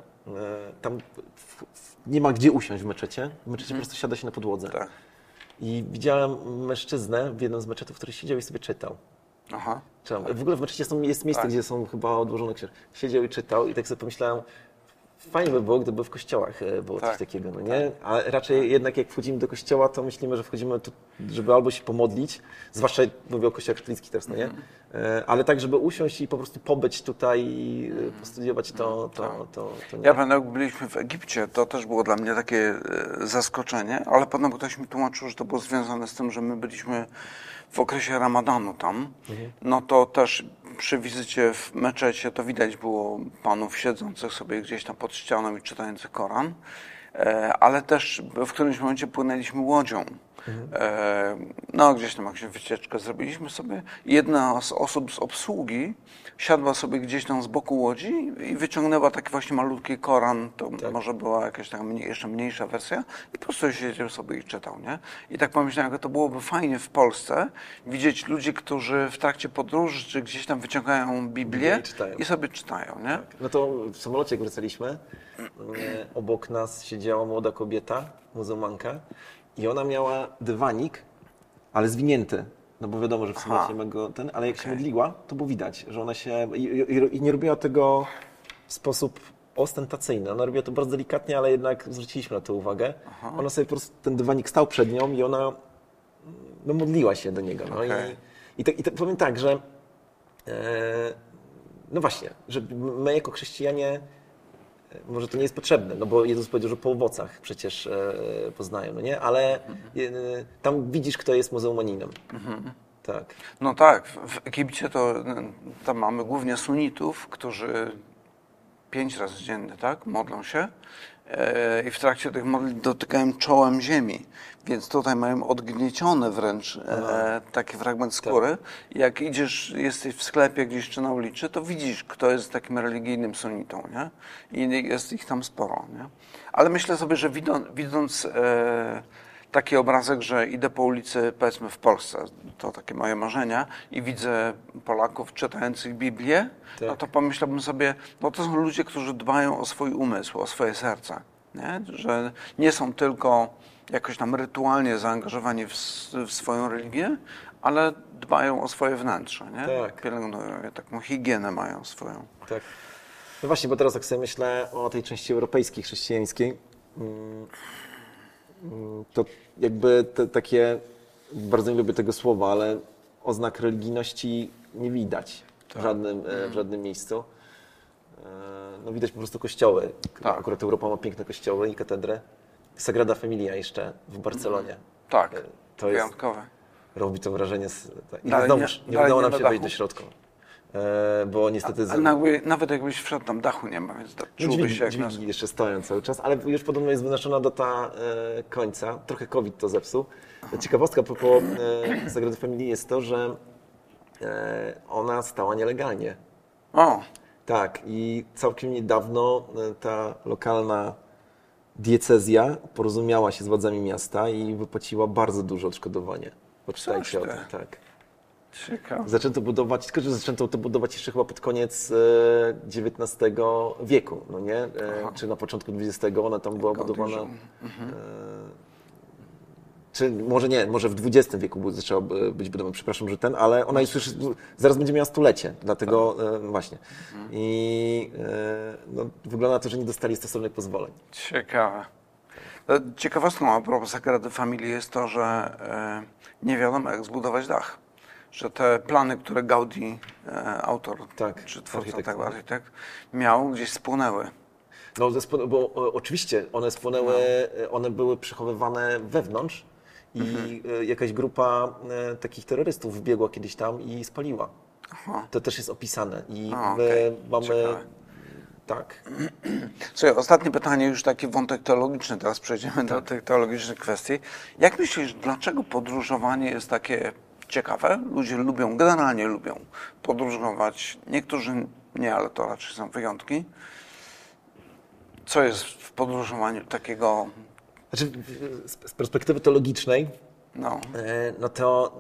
[SPEAKER 2] tam w, w, nie ma gdzie usiąść w meczecie, w meczecie po prostu siada się na podłodze.
[SPEAKER 1] Tak.
[SPEAKER 2] I widziałem mężczyznę w jednym z meczetów, który siedział i sobie czytał.
[SPEAKER 1] Aha.
[SPEAKER 2] W ogóle w meczecie są, jest miejsce,
[SPEAKER 1] Tak.
[SPEAKER 2] gdzie są chyba odłożone książki. Siedział i czytał i tak sobie pomyślałem, fajnie by było, gdyby w kościołach e, było
[SPEAKER 1] Tak.
[SPEAKER 2] coś takiego, no nie? A raczej jednak jak wchodzimy do kościoła, to myślimy, że wchodzimy tu, żeby albo się pomodlić, zwłaszcza mówię o kościołach katolickich teraz, no nie?
[SPEAKER 1] Mhm.
[SPEAKER 2] E, Ale tak, żeby usiąść i po prostu pobyć tutaj i e, postudiować to, to, to, to nie.
[SPEAKER 1] Mhm. Ja pamiętam, jak byliśmy w Egipcie, to też było dla mnie takie zaskoczenie, ale potem ktoś mi tłumaczył, że to było związane z tym, że my byliśmy w okresie ramadanu tam. No to też przy wizycie w meczecie to widać było panów siedzących sobie gdzieś tam pod ścianą i czytających Koran, e, ale też w którymś momencie płynęliśmy łodzią. E, No, gdzieś tam jakąś wycieczkę zrobiliśmy sobie. Jedna z osób z obsługi siadła sobie gdzieś tam z boku łodzi i wyciągnęła taki właśnie malutki Koran, to może była jakaś taka mniej, jeszcze mniejsza wersja. I po prostu siedział sobie i czytał, nie? I tak pomyślałem, jak to byłoby fajnie w Polsce widzieć ludzi, którzy w trakcie podróży czy gdzieś tam wyciągają Biblię
[SPEAKER 2] I
[SPEAKER 1] i sobie czytają, nie?
[SPEAKER 2] No to w samolocie, jak wracaliśmy, e, obok nas siedziała młoda kobieta, muzułmanka, i ona miała dywanik, ale zwinięty. no bo wiadomo, że w sumie
[SPEAKER 1] Aha.
[SPEAKER 2] nie ma go ten, ale jak się
[SPEAKER 1] Okej.
[SPEAKER 2] modliła, to było widać, że ona się i, i, i nie robiła tego w sposób ostentacyjny. Ona robiła to bardzo delikatnie, ale jednak zwróciliśmy na to uwagę. Ona sobie po prostu, ten dywanik stał przed nią i ona no, modliła się do niego. No,
[SPEAKER 1] Okej.
[SPEAKER 2] i, i, te, I te, powiem tak, że e, no właśnie, że my jako chrześcijanie może to nie jest potrzebne, no bo Jezus powiedział, że po owocach przecież e, poznają, no nie? Ale e, tam widzisz, kto jest muzułmaninem. Tak.
[SPEAKER 1] No tak, w- Egipcie to tam mamy głównie sunitów, którzy pięć razy dziennie, tak, modlą się e, i w trakcie tych modlitw dotykają czołem ziemi, więc tutaj mają odgniecione wręcz e, taki fragment skóry. Jak idziesz, jesteś w sklepie gdzieś czy na ulicy, to widzisz, kto jest takim religijnym sunitą, nie? I jest ich tam sporo, nie? Ale myślę sobie, że widząc, widząc e, taki obrazek, że idę po ulicy, powiedzmy w Polsce, to takie moje marzenia, i widzę Polaków czytających Biblię, no
[SPEAKER 2] Tak.
[SPEAKER 1] to pomyślałbym sobie, no to są ludzie, którzy dbają o swój umysł, o swoje serce, nie? że nie są tylko jakoś tam rytualnie zaangażowani w, w swoją religię, ale dbają o swoje wnętrze, nie?
[SPEAKER 2] Tak.
[SPEAKER 1] pielęgnują je, taką higienę mają swoją.
[SPEAKER 2] Tak. No właśnie, bo teraz jak sobie myślę o tej części europejskiej, chrześcijańskiej, mm, to jakby te takie, bardzo nie lubię tego słowa, ale oznak religijności nie widać w, żadnym, e, w żadnym miejscu. E, No widać po prostu kościoły.
[SPEAKER 1] Tak.
[SPEAKER 2] Akurat Europa ma piękne kościoły i katedrę. Sagrada Familia jeszcze w Barcelonie.
[SPEAKER 1] Tak,
[SPEAKER 2] E, To jest,
[SPEAKER 1] wyjątkowe.
[SPEAKER 2] robi to wrażenie. z- tak. I
[SPEAKER 1] Dalej nie-
[SPEAKER 2] nie,
[SPEAKER 1] dalej
[SPEAKER 2] udało
[SPEAKER 1] nie
[SPEAKER 2] nam
[SPEAKER 1] na
[SPEAKER 2] się wejść do środka. E, Bo niestety... z-
[SPEAKER 1] Ale nawet, nawet jakbyś wszedł, tam dachu nie ma, więc
[SPEAKER 2] no,
[SPEAKER 1] czułbyś
[SPEAKER 2] dźwigni,
[SPEAKER 1] się jak
[SPEAKER 2] dźwigni jeszcze stoją cały czas, ale już podobno jest wyznaczona data e, końca. Trochę COVID to zepsuł. Ciekawostka po, po e, Sagrady Familii jest to, że e, ona stała nielegalnie.
[SPEAKER 1] O,
[SPEAKER 2] Tak, i całkiem niedawno e, ta lokalna diecezja porozumiała się z władzami miasta i wypłaciła bardzo duże odszkodowanie. Poczytajcie o
[SPEAKER 1] ty.
[SPEAKER 2] tym, tak.
[SPEAKER 1] Ciekawe.
[SPEAKER 2] Zaczęto budować, tylko że zaczęto to budować jeszcze chyba pod koniec e, XIX wieku, no nie? E, czy na początku XX ona tam była budowana.
[SPEAKER 1] żył.
[SPEAKER 2] E, czy może nie, może w XX wieku zaczęła by- być budowana, przepraszam, że ten, ale ona jest już, zaraz będzie miała stulecie, dlatego
[SPEAKER 1] Tak.
[SPEAKER 2] e, właśnie. I e, no, wygląda na to, że nie dostali stosownych pozwoleń.
[SPEAKER 1] Ciekawe. E, Ciekawostką a propos Sagrady Familii jest to, że e, nie wiadomo jak zbudować dach. Że te plany, które Gaudi, e, autor
[SPEAKER 2] Tak,
[SPEAKER 1] czy twórca
[SPEAKER 2] architekt,
[SPEAKER 1] tego
[SPEAKER 2] no.
[SPEAKER 1] architekt, miał, gdzieś spłonęły.
[SPEAKER 2] No, bo oczywiście one spłonęły, e, one były przechowywane wewnątrz i e, jakaś grupa takich terrorystów wbiegła kiedyś tam i spaliła.
[SPEAKER 1] Aha.
[SPEAKER 2] To też jest opisane i
[SPEAKER 1] A,
[SPEAKER 2] my
[SPEAKER 1] okej.
[SPEAKER 2] mamy...
[SPEAKER 1] Ciekawe.
[SPEAKER 2] Tak.
[SPEAKER 1] Słuchaj, ostatnie pytanie, już taki wątek teologiczny, teraz przejdziemy do tych teologicznych kwestii. Jak myślisz, dlaczego podróżowanie jest takie ciekawe? Ludzie lubią, generalnie lubią podróżować. Niektórzy nie, ale to raczej są wyjątki. Co jest w podróżowaniu takiego,
[SPEAKER 2] Znaczy, z perspektywy teologicznej,
[SPEAKER 1] no,
[SPEAKER 2] e, no to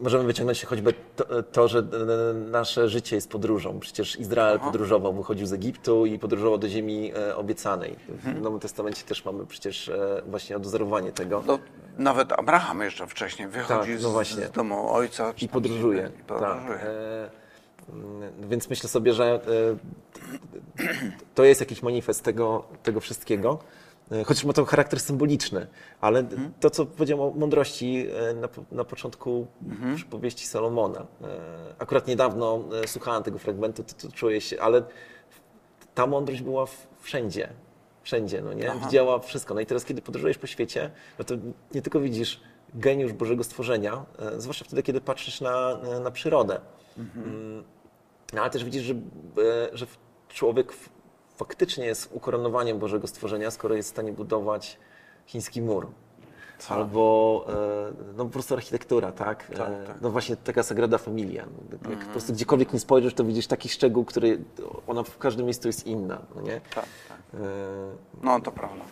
[SPEAKER 2] możemy wyciągnąć choćby to, to, że e, nasze życie jest podróżą. Przecież Izrael podróżował, wychodził z Egiptu i podróżował do ziemi e, obiecanej. W Nowym Testamencie też mamy przecież e, właśnie odwzorowanie tego.
[SPEAKER 1] no nawet Abraham jeszcze wcześniej wychodzi
[SPEAKER 2] Tak, no
[SPEAKER 1] z- domu ojca.
[SPEAKER 2] I podróżuje.
[SPEAKER 1] I podróżuje.
[SPEAKER 2] Tak. E, mm, Więc myślę sobie, że to jest jakiś manifest tego, tego wszystkiego. E, Chociaż ma to charakter symboliczny, ale
[SPEAKER 1] Mhm.
[SPEAKER 2] to, co powiedziałem o mądrości e, na, na początku
[SPEAKER 1] Mhm.
[SPEAKER 2] przypowieści Salomona. E, Akurat niedawno słuchałem tego fragmentu, to, to czuję się, ale ta mądrość była wszędzie. Wszędzie, no nie? Widziała wszystko. No i teraz, kiedy podróżujesz po świecie, no to nie tylko widzisz geniusz Bożego stworzenia, zwłaszcza wtedy, kiedy patrzysz na, na przyrodę, Mm, no, ale też widzisz, że, że człowiek faktycznie jest ukoronowaniem Bożego stworzenia, skoro jest w stanie budować chiński mur.
[SPEAKER 1] Co?
[SPEAKER 2] Albo e, no, po prostu architektura, tak?
[SPEAKER 1] Tak,
[SPEAKER 2] E,
[SPEAKER 1] tak.
[SPEAKER 2] No właśnie taka Sagrada Familia. Jak po prostu gdziekolwiek nie spojrzysz, to widzisz taki szczegół, który ona w każdym miejscu jest inna, no nie?
[SPEAKER 1] Tak, tak.
[SPEAKER 2] E,
[SPEAKER 1] No to prawda.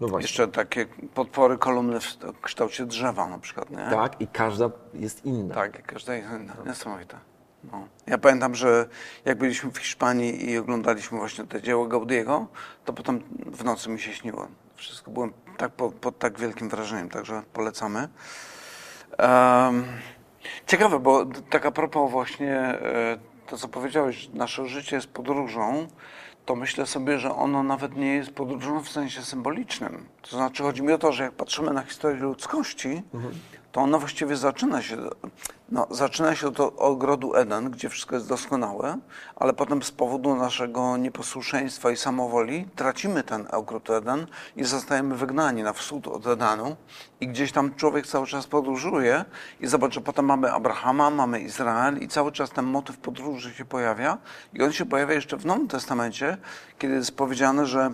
[SPEAKER 2] No właśnie.
[SPEAKER 1] Jeszcze takie podpory kolumny w kształcie drzewa na przykład, nie?
[SPEAKER 2] Tak, i każda jest inna.
[SPEAKER 1] Tak, każda jest inna. Niesamowite. No. Ja pamiętam, że jak byliśmy w Hiszpanii i oglądaliśmy właśnie te dzieło Gaudiego, to potem w nocy mi się śniło. Wszystko byłem tak po, pod tak wielkim wrażeniem, także polecamy. Um, ciekawe, bo tak a propos właśnie e, to, co powiedziałeś, nasze życie jest podróżą, to myślę sobie, że ono nawet nie jest podróżą w sensie symbolicznym. To znaczy, chodzi mi o to, że jak patrzymy na historię ludzkości, mhm to ono właściwie zaczyna się, no, zaczyna się od ogrodu Eden, gdzie wszystko jest doskonałe, ale potem z powodu naszego nieposłuszeństwa i samowoli tracimy ten ogród Eden i zostajemy wygnani na wschód od Edenu i gdzieś tam człowiek cały czas podróżuje i zobacz, że potem mamy Abrahama, mamy Izrael i cały czas ten motyw podróży się pojawia i on się pojawia jeszcze w Nowym Testamencie, kiedy jest powiedziane, że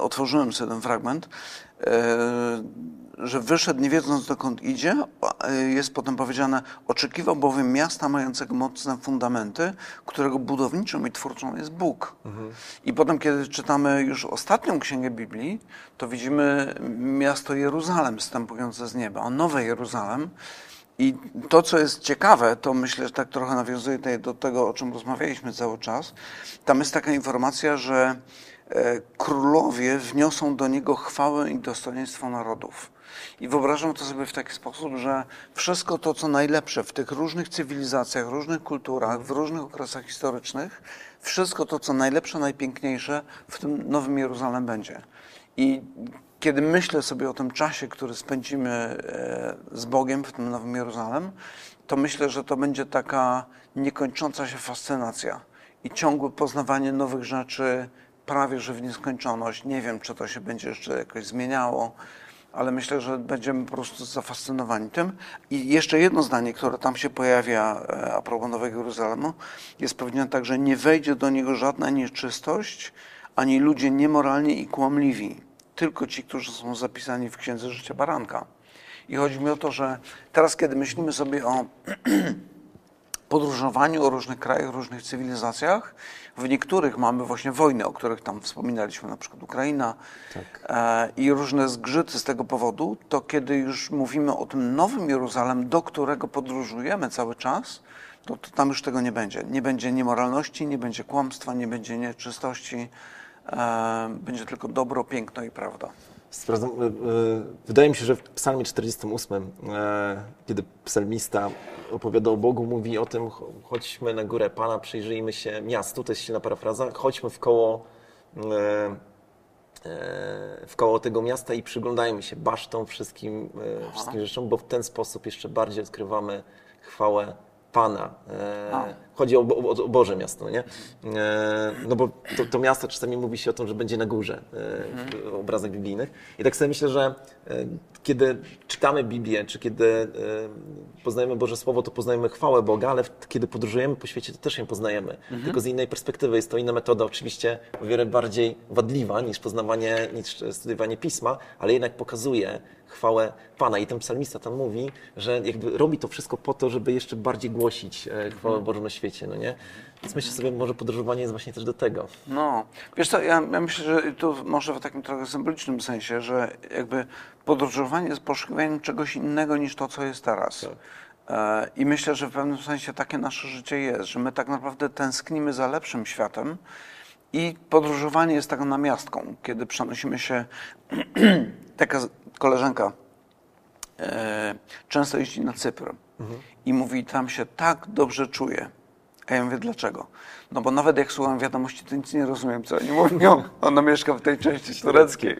[SPEAKER 1] otworzyłem sobie ten fragment, e, że wyszedł nie wiedząc dokąd idzie, jest potem powiedziane, oczekiwał bowiem miasta mającego mocne fundamenty, którego budowniczą i twórcą jest Bóg. Mhm. I potem, kiedy czytamy już ostatnią księgę Biblii, to widzimy miasto Jeruzalem wstępujące z nieba, Nowe Jeruzalem. I to, co jest ciekawe, to myślę, że tak trochę nawiązuje do tego, o czym rozmawialiśmy cały czas. Tam jest taka informacja, że e, królowie wniosą do niego chwałę i dostojeństwo narodów. I wyobrażam to sobie w taki sposób, że wszystko to, co najlepsze w tych różnych cywilizacjach, różnych kulturach, w różnych okresach historycznych, wszystko to, co najlepsze, najpiękniejsze w tym Nowym Jeruzalem będzie. I kiedy myślę sobie o tym czasie, który spędzimy e, z Bogiem w tym Nowym Jeruzalem, to myślę, że to będzie taka niekończąca się fascynacja i ciągłe poznawanie nowych rzeczy, prawie że w nieskończoność. Nie wiem, czy to się będzie jeszcze jakoś zmieniało ale myślę, że będziemy po prostu zafascynowani tym. I jeszcze jedno zdanie, które tam się pojawia e, a propos Nowego Jeruzalemu, jest powiedziane tak, że nie wejdzie do niego żadna nieczystość, ani ludzie niemoralni i kłamliwi, tylko ci, którzy są zapisani w Księdze Życia Baranka. I chodzi mi o to, że teraz, kiedy myślimy sobie o podróżowaniu, o różnych krajach, różnych cywilizacjach, w niektórych mamy właśnie wojny, o których tam wspominaliśmy, na przykład Ukraina tak. e, i różne zgrzyty z tego powodu, to kiedy już mówimy o tym nowym Jeruzalem, do którego podróżujemy cały czas, to, to tam już tego nie będzie. Nie będzie niemoralności, nie będzie kłamstwa, nie będzie nieczystości, e, będzie tylko dobro, piękno i prawda.
[SPEAKER 2] Sprawdzam, e, e, wydaje mi się, że w psalmie 48, e, kiedy psalmista opowiada o Bogu, mówi o tym, chodźmy na górę Pana, przyjrzyjmy się miastu, to jest silna parafraza, chodźmy w koło, w koło tego miasta i przyglądajmy się basztom, wszystkim, wszystkim rzeczom, bo w ten sposób jeszcze bardziej odkrywamy chwałę Pana. Chodzi o, o, o Boże miasto, nie? No bo to, to, miasto czasami mówi się o tym, że będzie na górze w mhm. obrazach biblijnych. I tak sobie myślę, że kiedy czytamy Biblię, czy kiedy e, poznajemy Boże Słowo, to poznajemy chwałę Boga, ale kiedy podróżujemy po świecie, to też ją poznajemy. Mhm. Tylko z innej perspektywy. Jest to inna metoda, oczywiście o wiele bardziej wadliwa niż poznawanie, niż studiowanie Pisma, ale jednak pokazuje chwałę Pana. I ten psalmista tam mówi, że jakby robi to wszystko po to, żeby jeszcze bardziej głosić e, chwałę mhm. Bożą na świecie, no nie? Więc myślę sobie, może podróżowanie jest właśnie też do tego.
[SPEAKER 1] No, wiesz co, ja, ja myślę, że tu może w takim trochę symbolicznym sensie, że jakby podróżowanie jest poszukiwaniem czegoś innego niż to, co jest teraz. Tak. E, I myślę, że w pewnym sensie takie nasze życie jest, że my tak naprawdę tęsknimy za lepszym światem i podróżowanie jest taką namiastką, kiedy przenosimy się. taka koleżanka e, często jeździ na Cypr mhm. i mówi, tam się tak dobrze czuje a ja mówię, dlaczego? No bo nawet jak słucham wiadomości, to nic nie rozumiem, co oni mówią. Ona mieszka w tej części tureckiej.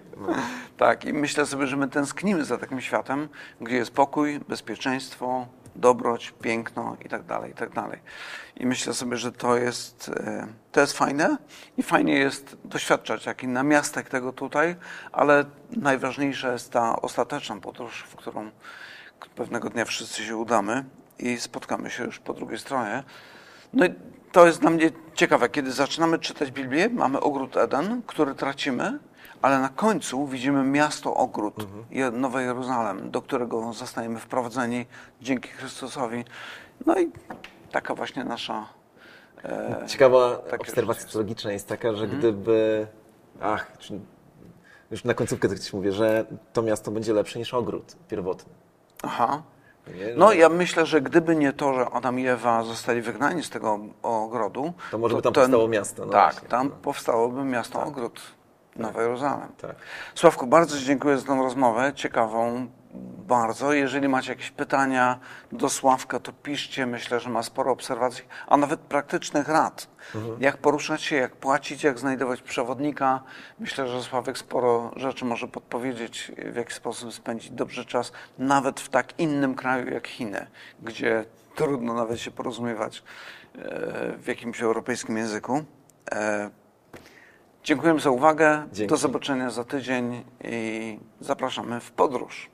[SPEAKER 1] Tak, i myślę sobie, że my tęsknimy za takim światem, gdzie jest pokój, bezpieczeństwo, dobroć, piękno i tak dalej, i tak dalej. I myślę sobie, że to jest, e, to jest fajne i fajnie jest doświadczać jaki namiastek tego tutaj, ale najważniejsza jest ta ostateczna podróż, w którą pewnego dnia wszyscy się udamy i spotkamy się już po drugiej stronie. No i to jest dla mnie ciekawe. Kiedy zaczynamy czytać Biblię, mamy ogród Eden, który tracimy, ale na końcu widzimy miasto ogród, mhm. Nowe Jeruzalem, do którego zostajemy wprowadzeni dzięki Chrystusowi. No i taka właśnie nasza.
[SPEAKER 2] E, Ciekawa obserwacja psychologiczna jest taka, że mhm. gdyby. Ach, już na końcówkę ci mówię, że to miasto będzie lepsze niż ogród pierwotny.
[SPEAKER 1] Aha. No ja myślę, że gdyby nie to, że Adam i Ewa zostali wygnani z tego ogrodu...
[SPEAKER 2] To może by tam ten, powstało miasto.
[SPEAKER 1] No tak, właśnie. tam no. powstałoby miasto tak. ogród, tak. Jeruzalem. Tak. Sławku, bardzo dziękuję za tę rozmowę, ciekawą, bardzo. Jeżeli macie jakieś pytania do Sławka, to piszcie. Myślę, że ma sporo obserwacji, a nawet praktycznych rad. Jak poruszać się, jak płacić, jak znajdować przewodnika. Myślę, że Sławek sporo rzeczy może podpowiedzieć, w jaki sposób spędzić dobrze czas, nawet w tak innym kraju jak Chiny, gdzie trudno nawet się porozumiewać e, w jakimś europejskim języku. E, Dziękujemy za uwagę.
[SPEAKER 2] Dzięki.
[SPEAKER 1] Do zobaczenia za tydzień i zapraszamy w podróż.